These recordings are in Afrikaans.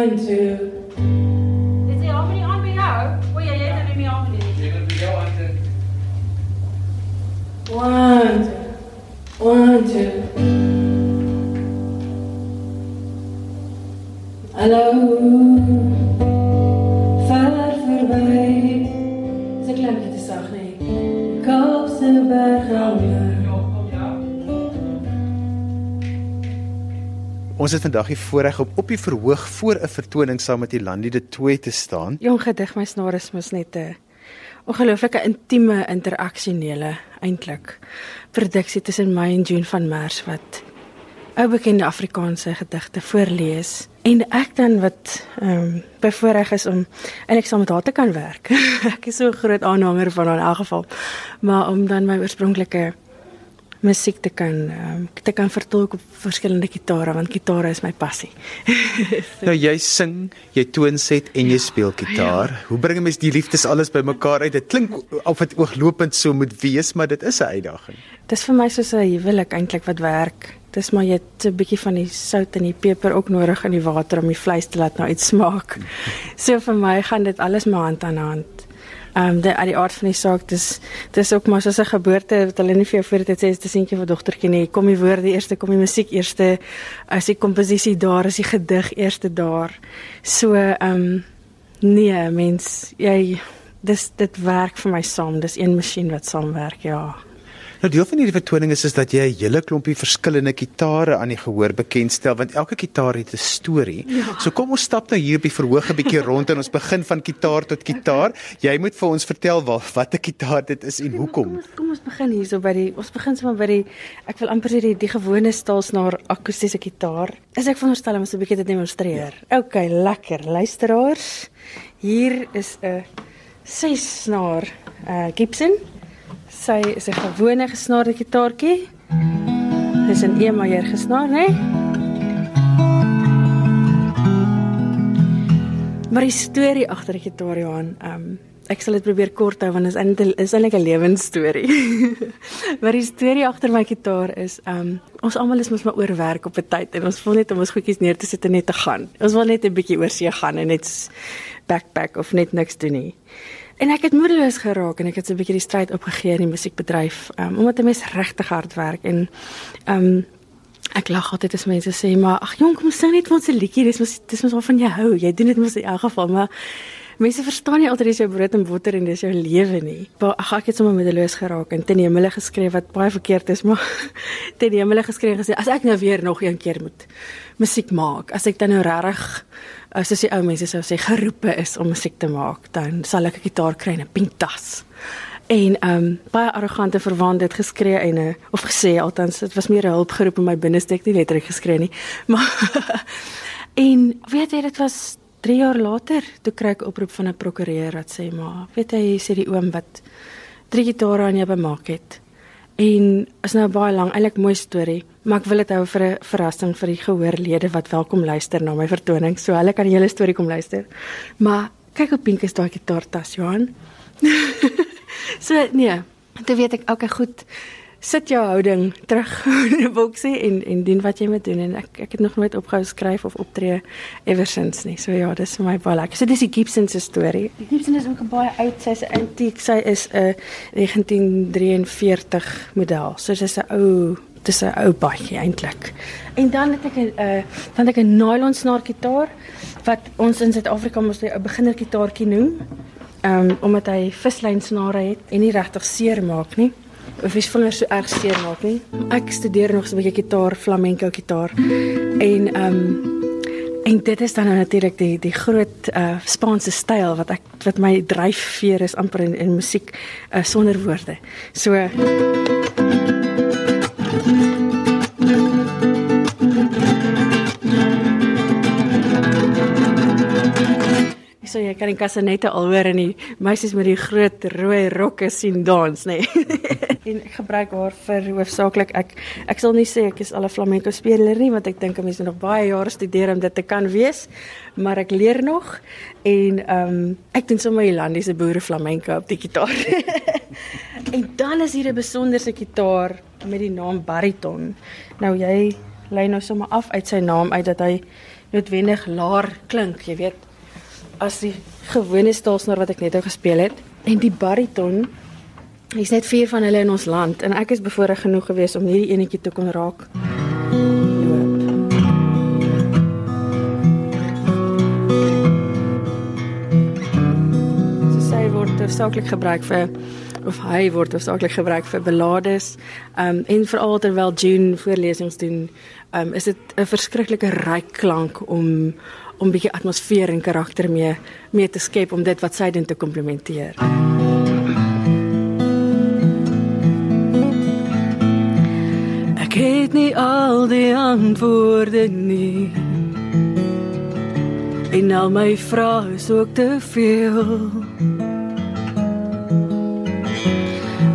time to Ons het vandag die voorreg om op die verhoog voor 'n vertoning saam met Ilandi de Tooi te staan. Jong gedig my snaar is mos net 'n ongelooflike intieme interaksionele eintlik produksie tussen my en June van Mers wat ou bekende Afrikaanse gedigte voorlees en ek dan wat ehm um, bevoorreg is om eintlik saam met haar te kan werk. ek is so 'n groot aanhanger van haar in elk geval. Maar om dan my oorspronklike musiek te kan um, te kan vertolk op verskillende gitare want gitare is my passie. Nou jy sing, jy toonset en jy speel gitaar. Hoe bring 'n mens die liefdes alles bymekaar uit? Dit klink of dit ooglopend so moet wees, maar dit is 'n uitdaging. Dis vir my soos 'n huwelik eintlik wat werk. Dis maar jy het 'n bietjie van die sout en die peper ook nodig in die water om die vleis te laat nou uitsmaak. So vir my gaan dit alles maar hand aan hand. Ehm um, uit die aard van die saak dis dis ook maar soos 'n geboorte wat hulle nie vir jou voor dit sê is 'n seentjie of dogtertjie nie. Kom die woorde eerste, kom die musiek eerste, as die komposisie daar is, die gedig eerste daar. So ehm um, nee, mens jy dis dit werk vir my saam. Dis een masjien wat saamwerk, ja. Nou deel van hierdie vertoning is is dat jy 'n hele klompie verskillende gitare aan die gehoor bekendstel want elke gitaar het 'n storie. Ja. So kom ons stap nou hier op die verhoog 'n bietjie rond en ons begin van gitaar tot gitaar. Jy moet vir ons vertel wat wat 'n gitaar dit is en hoekom. Kom ons kom ons begin hierso by die ons begin sommer by die ek wil amper sê die, die gewone staalsnaar akoestiese gitaar. Is ek veronderstel om so 'n bietjie te demonstreer. Ja. OK, lekker. Luisteraars, hier is 'n ses snaar uh Gibson Sy is 'n gewone gesnaarde gitaartjie. Dis 'n E majeur gesnaar, né? Maar die storie agter die gitaar Johan, ehm um, ek sal dit probeer kort hou want dit is eintlik is eintlik 'n lewensstorie. maar die storie agter my gitaar is ehm um, ons almal is mos maar oorwerk op 'n tyd en ons wil net om ons goedjies neer te sit en net te gaan. Ons wil net 'n bietjie oor see gaan en net backpack of net niks doen nie. En ek het moedeloos geraak en ek het so 'n bietjie die stryd opgegee in die musiekbedryf, um, omdat 'n mens regtig hard werk en ehm um, ek lag altyd as mense sê maar ag jong kom sing net vir ons 'n liedjie, dis mos dis mos waarvan jy hou. Jy doen dit mos in elk geval, maar mense verstaan nie altyd dis jou brood en botter en dis jou lewe nie. Maar ag ek het sommer moedeloos geraak en ten hemele geskryf wat baie verkeerd is, maar ten hemele geskryf gesê as ek nou weer nog een keer moet musiek maak, as ek dan nou regtig as dis die ou mense sou sê geroepe is om musiek te maak, dan sal ek 'n gitaar kry en 'n pink tas. En ehm um, baie arrogante verwant het geskree en 'n of gesê althans dit was meer 'n hulpgeroep in my binneste ek nie letterlik geskree nie. Maar en weet jy dit was 3 jaar later toe kry ek 'n oproep van 'n prokureur wat sê maar weet jy sê die oom wat drie gitare aan jou bemaak het. En is nou baie lang, eintlik mooi storie, maar ek wil dit hou vir 'n verrassing vir die gehoorlede wat welkom luister na my vertoning. So hulle kan die hele storie kom luister. Maar kyk hoe pink is daai gitaartas, Johan. so nee, dit weet ek okay, goed. Sit jou houding terug in 'n boksie en en doen wat jy moet doen en ek ek het nog nooit opgehou skryf of optree eversins nie. So ja, dis vir my baie lekker. So dis die Gibson se storie. Die Gibson is ook 'n baie oud, sy's 'n antiek. Sy is 'n 1943 model. So dis 'n ou dis 'n ou baadjie eintlik. En dan het ek 'n uh, dan het ek 'n nylon snaar gitaar wat ons in Suid-Afrika mos 'n beginner gitaartjie noem. Ehm um, omdat hy vislyn snare het en nie regtig seer maak nie. Of is vingers so erg seer maak nie. Ek studeer nog so 'n bietjie gitaar, flamenco gitaar. En ehm um, en dit is dan nou natuurlik die die groot uh Spaanse styl wat ek wat my dryfveer is amper in, in musiek uh, sonder woorde. So uh, So jy kan die kassanette al hoor en die meisies met die groot rooi rokke sien dans, nê. Nee. en ek gebruik haar vir hoofsaaklik ek ek sal nie sê ek is al 'n flamenco speler nie want ek dink 'n mens moet nog baie jare studeer om dit te kan wees, maar ek leer nog en ehm um, ek doen sommer Irlandiese boere flamenco op die gitaar. en dan is hier 'n besonderse gitaar met die naam bariton. Nou jy lei nou sommer af uit sy naam uit dat hy noodwendig laer klink, jy weet, as die gewone staalsnaar wat ek net nou gespeel het. En die bariton Hier's net vier van hulle in ons land en ek is bevoorreg genoeg geweest om hierdie enetjie te kon raak. Loop. So sy word hoofsaaklik gebruik vir of hy word hoofsaaklik gebruik vir belades. Um en veral terwyl June voorlesings doen, um is dit 'n verskriklike ryk klank om om 'n bietjie atmosfeer en karakter mee mee te skep om dit wat sy doen te komplementeer. Ek het nie al die antwoorde nie. En al my vrae is ook te veel.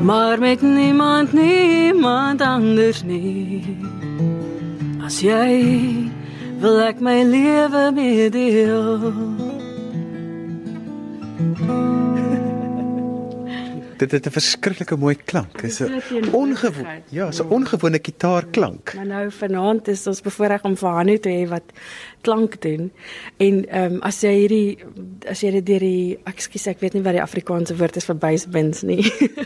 Maar met niemand niemand anders nie. As jy wil ek my lewe meedeel. Dit het 'n verskriklike mooi klank. Dit is 'n is 'n teenwoordigheid. ja, so 'n ongewone gitaarklank. Maar nou vanaand is ons bevoorreg om vir Hanu te hê wat klank doen. En ehm um, as jy hierdie as jy dit deur die ekskuus ek weet nie wat die Afrikaanse woord is vir basebinds nie.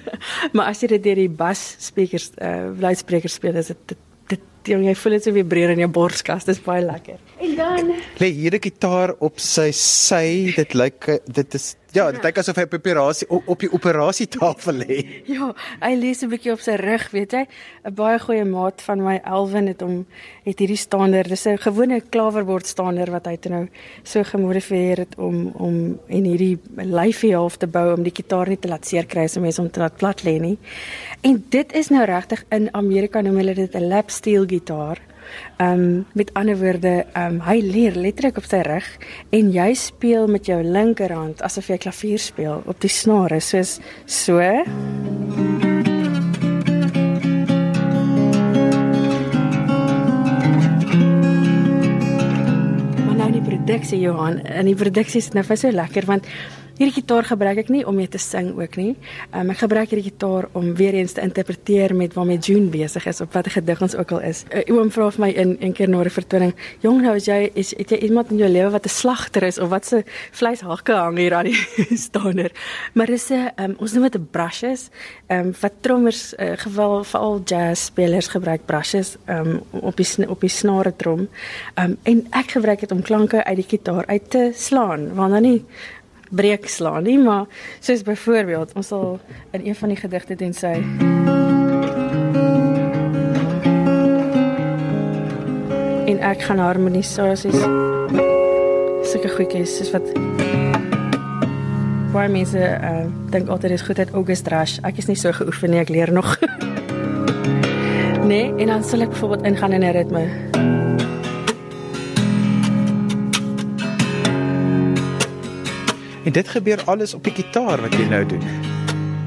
maar as jy dit deur die bas speakers uh luidsprekers speel is dit dit, dit jy, jy voel dit so vibreer in jou borskas. Dit is baie lekker. En dan Lê hier 'n gitaar op sy sy. Dit lyk eh, dit is ja, dit lyk asof hy op 'n operasie op, op die operasietafel lê. Ja, hy lê so 'n bietjie op sy rug, weet jy. 'n Baie goeie maat van my, Elwin, het hom het hierdie staander, dis 'n gewone klawerbord staander wat hy toe nou so gemodifieer het om om en hierdie lyfie half te bou om die gitaar nie te laat seer kry as 'n mens hom te laat plat lê nie. En dit is nou regtig in Amerika noem hulle dit 'n lap steel gitaar. Ehm um, met ander woorde, ehm um, hy lê letterlik op sy rug en jy speel met jou linkerhand asof jy klavier speel op die snare soos so. Maar nou die produksie Johan, en die produksie is nou vir so lekker want hierdie gitaar gebruik ek nie om mee te sing ook nie. Um, ek gebruik hierdie gitaar om weer eens te interpreteer met waarmee June besig is op watter gedig ons ook al is. Uh, oom vra vir my in een keer na 'n vertoning, "Jong, nou as jy is het jy iemand in jou lewe wat 'n slagter is of wat se vleishakke hang hier aan die staander?" Maar dis 'n um, ons noem dit 'n brushes. Ehm um, wat trommers uh, geval veral jazz spelers gebruik brushes um, op die op die snare trom. Ehm um, en ek gebruik dit om klanke uit die gitaar uit te slaan, want dan nie breek slaan nie, maar soos byvoorbeeld, ons sal in een van die gedigte doen sy en ek gaan harmonisasies sulke goedjies soos wat baie mense uh, dink altyd is goed uit August Rush. Ek is nie so geoefen nie, ek leer nog. nee, en dan sal ek byvoorbeeld ingaan in 'n ritme. En dit gebeur alles op die gitaar wat jy nou doen.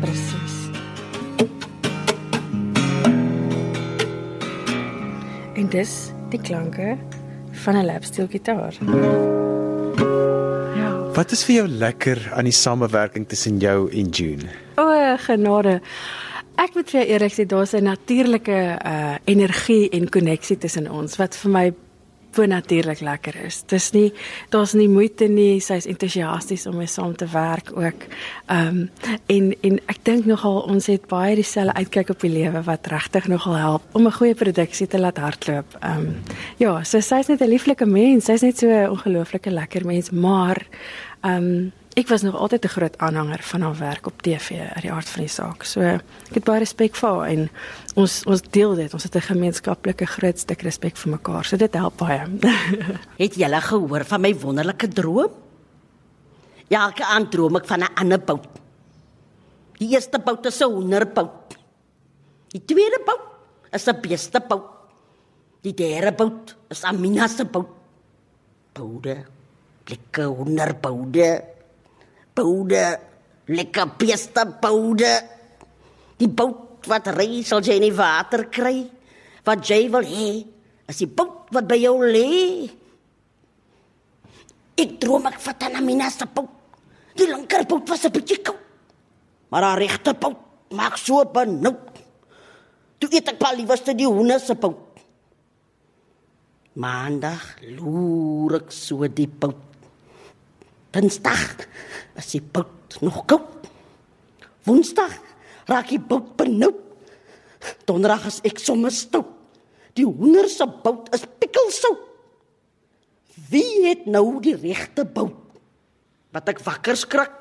Presies. En dis die klanke van 'n lapsteel gitaar. Ja. Wat is vir jou lekker aan die samewerking tussen jou en June? O, genade. Ek moet vir jou eerlik sê daar's 'n natuurlike uh energie en koneksie tussen ons wat vir my bonatuurlik lekker is. Dis nie daar's nie moeite nie, sy's entoesiasties om mee saam te werk ook. Ehm um, en en ek dink nogal ons het baie dieselfde uitkyk op die lewe wat regtig nogal help om 'n goeie produksie te laat hardloop. Ehm um, ja, so sy's net 'n lieflike mens, sy's net so 'n ongelooflike lekker mens, maar ehm um, Ek was nog altyd 'n groot aanhanger van haar werk op TV uit die aard van die saak. So ek het baie respek vir haar en ons ons deel dit. Ons het 'n gemeenskaplike groot stuk respek vir mekaar. So dit help baie. Het julle gehoor van my wonderlike droom? Ja, elke aand droom ek van 'n ander bout. Die eerste bout is 'n hoenderbout. Die tweede bout is 'n beestebout. Die derde bout is Amina se bout. Boude, lekker hoenderboude. Boude, lekker beesteboude. Die bout wat ry sal jy in die water kry. Wat jy wil hê, is die bout wat by jou lê. Ek droom ek vat aan Amina se bout. Die linkerbout was 'n bietjie koud. Maar haar regterbout maak so benoud. Toe eet ek pa liewerste die hoender se bout. Maandag loer ek so die bout. Dinsdag is die bout nog koud. Woensdag raak die bout benoud. Donderdag is ek sommer stout. Die hoender se bout is pikkelsout. Wie het nou die regte bout? Wat ek wakker skrik,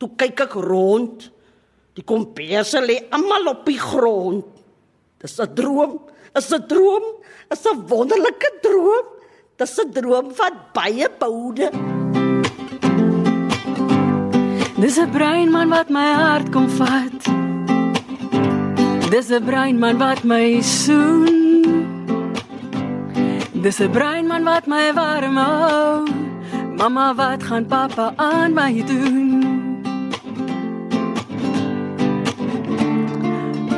toe kyk ek rond. Die komperse lê almal op die grond. Dis 'n droom, is 'n droom, is 'n wonderlike droom. Dis 'n droom van baie boude. Dis 'n breinman wat my hart kom vat. Dis 'n breinman wat my soen. Dis 'n breinman wat my warm hou. Mamma, wat gaan pappa aan my doen?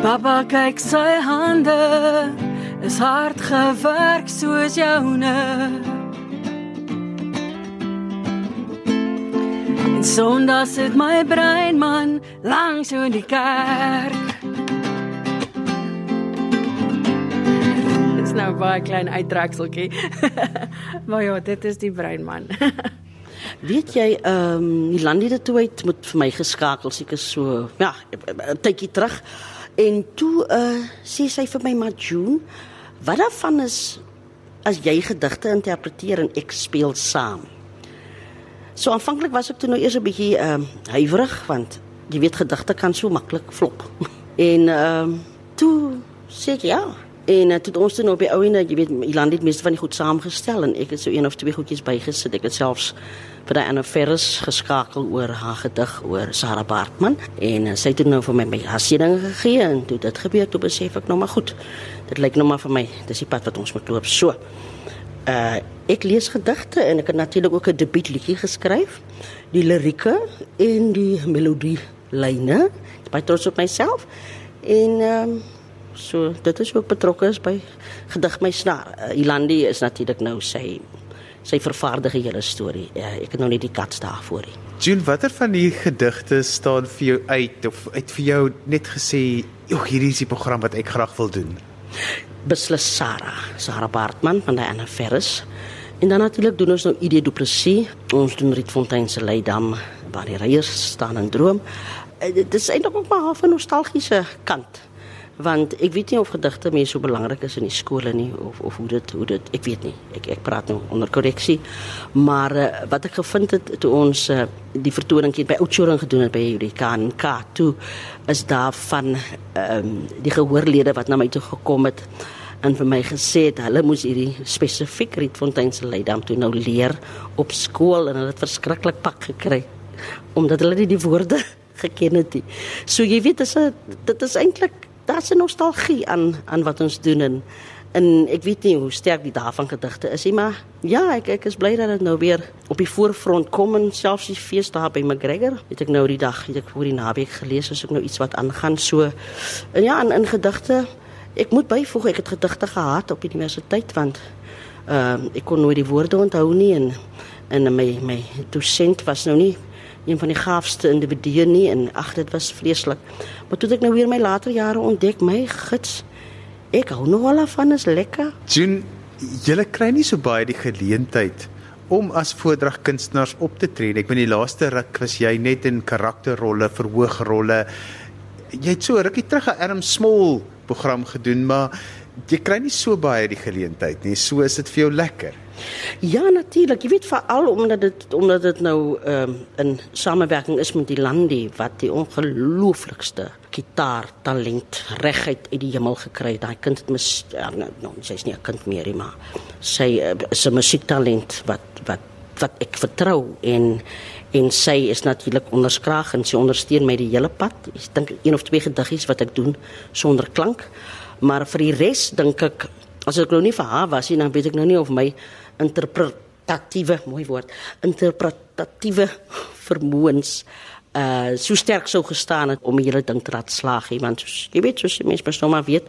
Papa kyk sy hande is hard gewerk soos joune. En Sondag sit my brein man langs so in die kerk. Dit's nou baie klein uittrekseltjie. maar ja, dit is die brein man. Weet jy, ehm um, die landie toe het moet vir my geskakel seker so, ja, 'n tydjie terug. En toe uh sê sy vir my maar June, wat daarvan is as jy gedigte interpreteer en ek speel saam? So aanvanklik was ek toe nou eers 'n bietjie ehm uh, huiwerig want jy weet gedigte kan so maklik flop. en ehm um, toe sê ek ja. En uh, toe ons toe nou by ouene, jy weet, Iland het meeste van die goed saamgestel en ek het so een of twee goedjies bygesit. Ek het selfs vir daai Anna Ferris geskakel oor haar gedig oor Sarah Bartman en uh, sy het nou vir my my hasiening gegee en toe dit gebeur toe besef ek nou maar goed. Dit lyk nou maar vir my dis die pad wat ons moet loop. So. Uh ek lees gedigte en ek het natuurlik ook 'n debuutliedjie geskryf. Die lirieke en die melodie lyne. Ek is baie trots op myself. En ehm um, so dit is ook betrokke is by gedig my snaar. Uh, Ilandi is natuurlik nou sy sy vervaardige hele storie. Uh, ek het nou net die kats daarvoor. June, watter van die gedigte staan vir jou uit of het vir jou net gesê, "Ag, hierdie is die program wat ek graag wil doen." Beslis Sarah, Sarah Bartman van die Anna Ferris. En dan natuurlik doen ons nou ID Du Plessis. Ons doen Rietfontein se Leidam waar die reiers staan en droom. Eh, Dit is eintlik ook maar 'n nostalgiese kant. Want ek weet nie of gedigte mense so belangrik is in die skole nie of of hoe dit hoe dit ek weet nie. Ek ek praat nou onder korreksie. Maar uh, wat ek gevind het toe ons uh, die vertoning hier by Oudtshoorn gedoen het by die KNK toe is daar van ehm um, die gehoorlede wat na my toe gekom het en vir my gesê het hulle moes hierdie spesifiek Rietfontein se Leidam toe nou leer op skool en hulle het verskriklik pak gekry omdat hulle nie die woorde geken het nie. So jy weet dis 'n dit is eintlik daar's 'n nostalgie aan aan wat ons doen en en ek weet nie hoe sterk die daarvan gedigte is nie, maar ja, ek ek is bly dat dit nou weer op die voorfront kom en selfs die fees daar by McGregor. Het ek nou die dag, ek voor die naweek gelees as ek nou iets wat aangaan so. En ja, in, in gedigte ek moet byvoeg ek het gedigte gehad op universiteit want ehm uh, ek kon nooit die woorde onthou nie en en my my dosent was nou nie een van die gaafste individue nie en ag dit was vreeslik. Maar toe ek nou weer my later jare ontdek my gids ek hou nog wel van is lekker. June, jy kry nie so baie die geleentheid om as voordragkunstenaars op te tree. Ek bedoel die laaste ruk was jy net in karakterrolle, verhoogrolle. Jy het so rukkie terug 'n Adam Small program gedoen, maar jy kry nie so baie die geleentheid nie. So is dit vir jou lekker. Ja, natuurlik. Jy weet veral omdat dit omdat dit nou ehm um, in samewerking is met die Landi wat die ongelooflikste gitaartalent reguit uit die hemel gekry het. Daai kind het mis ja, nou, nou sy's nie 'n kind meer nie, maar sy uh, is 'n musiektalent wat wat wat ek vertrou en en sy is natuurlik onderskraag en sy ondersteun my die hele pad. Ek dink een of twee gediggies wat ek doen sonder klank. Maar vir die res dink ek as ek nou nie vir haar was nie, dan weet ek nou nie of my interpretatiewe mooi woord interpretatiewe vermoëns uh so sterk sou gestaan het om die hele ding te laat slaag nie want soos, jy weet soos mense mos nou maar weet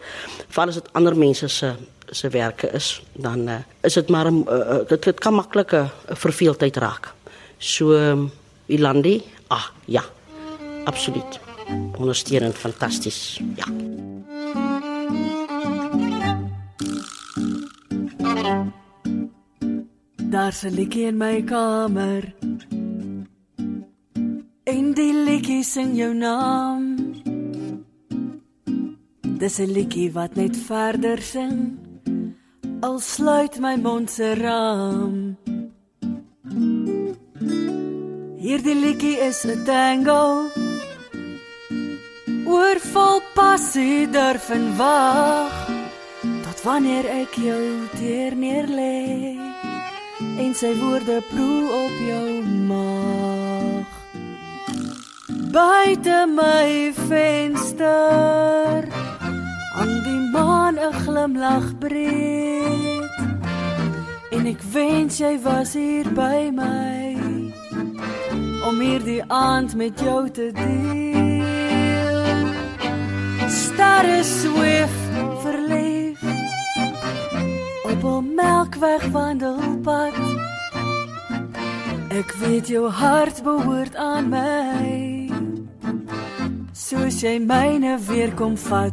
val as dit ander mense se se werke is dan uh, is dit maar 'n uh, dit, dit kan maklik 'n verveeldheid raak. So um, Ilandi ah ja absoluut. Ondersteunend fantasties ja Daar's 'n liedjie in my kamer. En die liedjie sing jou naam. Dis 'n liedjie wat net verder sing. Al sluit my mond se raam. Hierdie liedjie is 'n tango. Oor vol passie durf en wag tot wanneer ek jou teer neer lê en sy woorde proe op jou maag buite my venster aan die maan 'n glimlag breed en ek wens jy was hier by my om hierdie aand met jou te deel. Sterre swift op 'n melkweg wandelpad ek weet jou hart behoort aan my. Soos jy myne weer kom vat